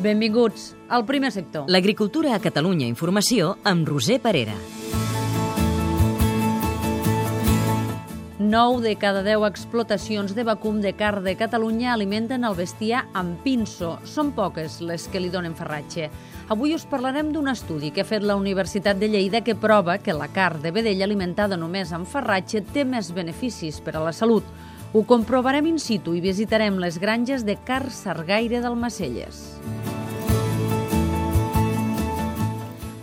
Benvinguts al primer sector. L'agricultura a Catalunya Informació amb Roser Parera. 9 de cada 10 explotacions de vacum de car de Catalunya alimenten el bestiar amb pinso. Són poques les que li donen ferratge. Avui us parlarem d'un estudi que ha fet la Universitat de Lleida que prova que la car de vedella alimentada només amb ferratge té més beneficis per a la salut. Ho comprovarem in situ i visitarem les granges de Car Sargaire del Macelles.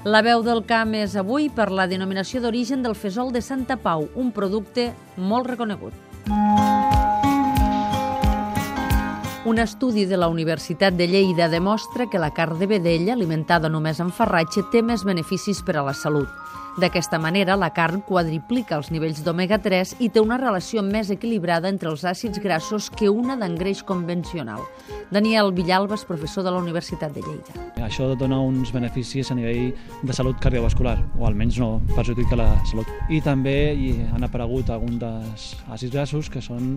La veu del camp és avui per la denominació d'origen del fesol de Santa Pau, un producte molt reconegut. Un estudi de la Universitat de Lleida demostra que la carn de vedella, alimentada només amb farratge, té més beneficis per a la salut. D'aquesta manera, la carn quadriplica els nivells d'omega-3 i té una relació més equilibrada entre els àcids grassos que una d'engreix convencional. Daniel Villalba és professor de la Universitat de Lleida. Això dona uns beneficis a nivell de salut cardiovascular, o almenys no perjudica la salut. I també hi han aparegut alguns dels àcids grassos que són,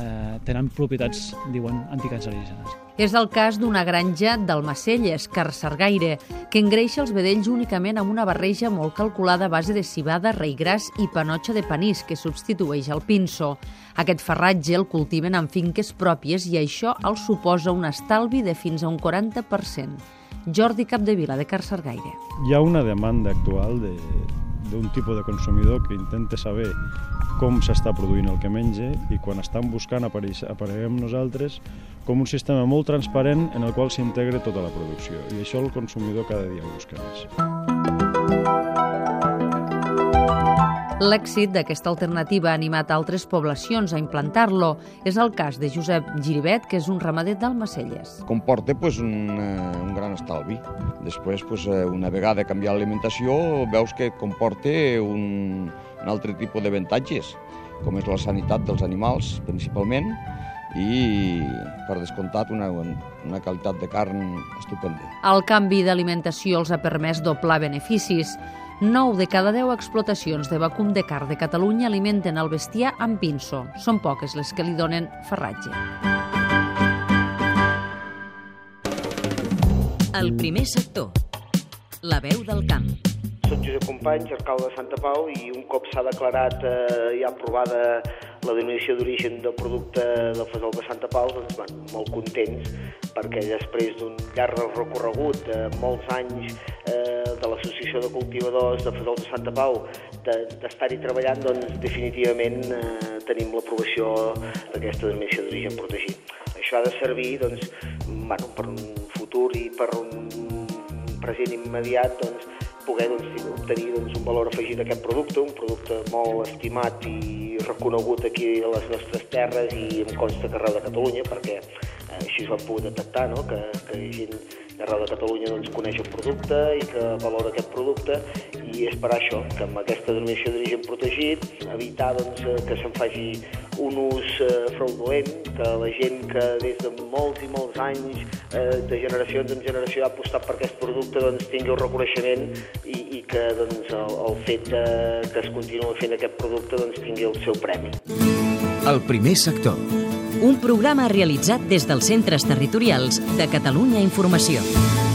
eh, tenen propietats, diuen, anticancerígenes. És el cas d'una granja d'Almacelles, Carcergaire, que engreixa els vedells únicament amb una barreja molt calculada a base de cibada, rei gras i panotxa de panís, que substitueix el pinso. Aquest farratge el cultiven en finques pròpies i això els suposa un estalvi de fins a un 40%. Jordi Capdevila, de Carcergaire. Hi ha una demanda actual de, d'un tipus de consumidor que intenta saber com s'està produint el que menja i quan estan buscant apareguem nosaltres com un sistema molt transparent en el qual s'integra tota la producció i això el consumidor cada dia busca més. L'èxit d'aquesta alternativa ha animat altres poblacions a implantar-lo. És el cas de Josep Giribet, que és un ramader d'Almacelles. Comporta pues, un, eh, un gran estalvi. Després, pues, eh, una vegada canviar l'alimentació, veus que comporta un, un altre tipus d'avantatges, com és la sanitat dels animals, principalment, i, per descomptat, una, una qualitat de carn estupenda. El canvi d'alimentació els ha permès doblar beneficis. 9 de cada 10 explotacions de vacum de car de Catalunya alimenten el bestiar amb pinso. Són poques les que li donen ferratge. El primer sector. La veu del camp. Soc Josep Companys, alcalde de Santa Pau, i un cop s'ha declarat eh, ja aprovada la denominació d'origen del producte del fesol de Santa Pau, doncs, bueno, molt contents, perquè després d'un llarg recorregut de molts anys eh, de l'Associació de Cultivadors de Fesols de Santa Pau d'estar-hi treballant, doncs definitivament eh, tenim l'aprovació d'aquesta denominació d'origen protegit. Això ha de servir doncs, bueno, per un futur i per un present immediat doncs, poder doncs, obtenir doncs, un valor afegit a aquest producte, un producte molt estimat i reconegut aquí a les nostres terres i em consta que arreu de Catalunya, perquè eh, així es van poder detectar, no? que, que gent d'arreu de Catalunya doncs, coneix el producte i que valora aquest producte i és per això que amb aquesta denominació d'origen protegit evitar doncs, eh, que se'n faci un ús eh, fraudulent, que la gent que des de molts i molts anys, eh, de generacions en generació, ha apostat per aquest producte, doncs, tingui el reconeixement i, i que doncs, el, el fet de, que es continua fent aquest producte doncs, tingui el seu premi. El primer sector un programa realitzat des dels centres territorials de Catalunya Informació.